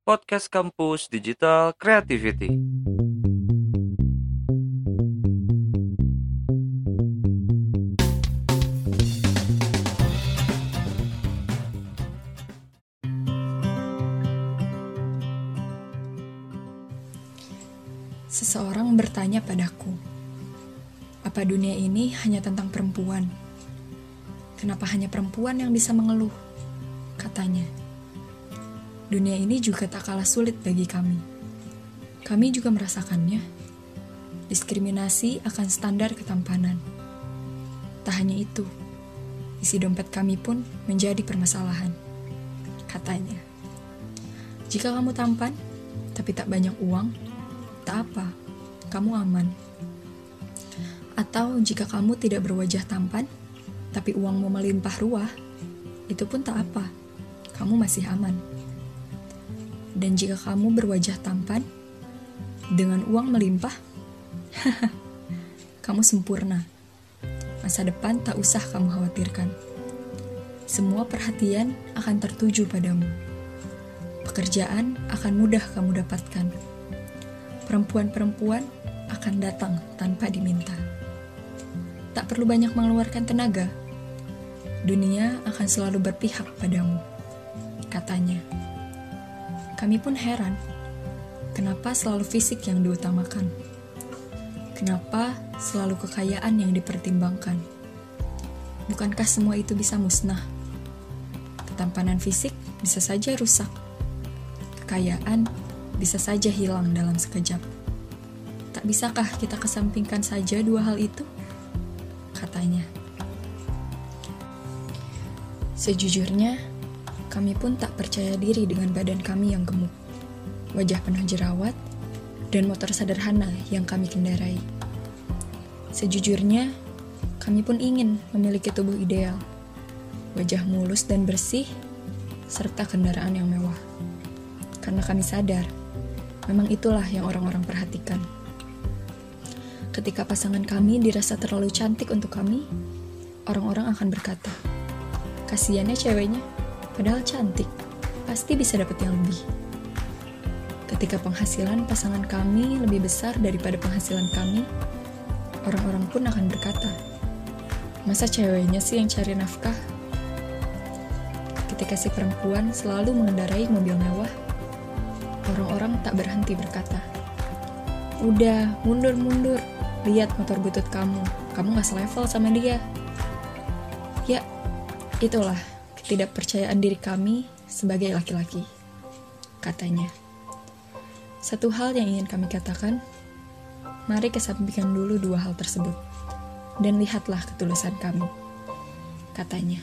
podcast kampus digital creativity. Seseorang bertanya padaku, "Apa dunia ini hanya tentang perempuan? Kenapa hanya perempuan yang bisa mengeluh?" Katanya, "Dunia ini juga tak kalah sulit bagi kami. Kami juga merasakannya. Diskriminasi akan standar ketampanan. Tak hanya itu, isi dompet kami pun menjadi permasalahan." Katanya, "Jika kamu tampan tapi tak banyak uang, tak apa, kamu aman. Atau jika kamu tidak berwajah tampan, tapi uangmu melimpah ruah, itu pun tak apa, kamu masih aman. Dan jika kamu berwajah tampan, dengan uang melimpah, kamu sempurna. Masa depan tak usah kamu khawatirkan. Semua perhatian akan tertuju padamu. Pekerjaan akan mudah kamu dapatkan perempuan-perempuan akan datang tanpa diminta. Tak perlu banyak mengeluarkan tenaga. Dunia akan selalu berpihak padamu, katanya. Kami pun heran, kenapa selalu fisik yang diutamakan? Kenapa selalu kekayaan yang dipertimbangkan? Bukankah semua itu bisa musnah? Ketampanan fisik bisa saja rusak. Kekayaan bisa saja hilang dalam sekejap. Tak bisakah kita kesampingkan saja dua hal itu? Katanya. Sejujurnya, kami pun tak percaya diri dengan badan kami yang gemuk, wajah penuh jerawat, dan motor sederhana yang kami kendarai. Sejujurnya, kami pun ingin memiliki tubuh ideal, wajah mulus dan bersih, serta kendaraan yang mewah. Karena kami sadar, memang itulah yang orang-orang perhatikan. Ketika pasangan kami dirasa terlalu cantik untuk kami, orang-orang akan berkata, kasihannya ceweknya, padahal cantik, pasti bisa dapat yang lebih. Ketika penghasilan pasangan kami lebih besar daripada penghasilan kami, orang-orang pun akan berkata, masa ceweknya sih yang cari nafkah? Ketika si perempuan selalu mengendarai mobil mewah, orang-orang tak berhenti berkata, Udah, mundur-mundur, lihat motor butut kamu, kamu gak selevel sama dia. Ya, itulah ketidakpercayaan diri kami sebagai laki-laki, katanya. Satu hal yang ingin kami katakan, mari kesampingkan dulu dua hal tersebut, dan lihatlah ketulusan kami, katanya.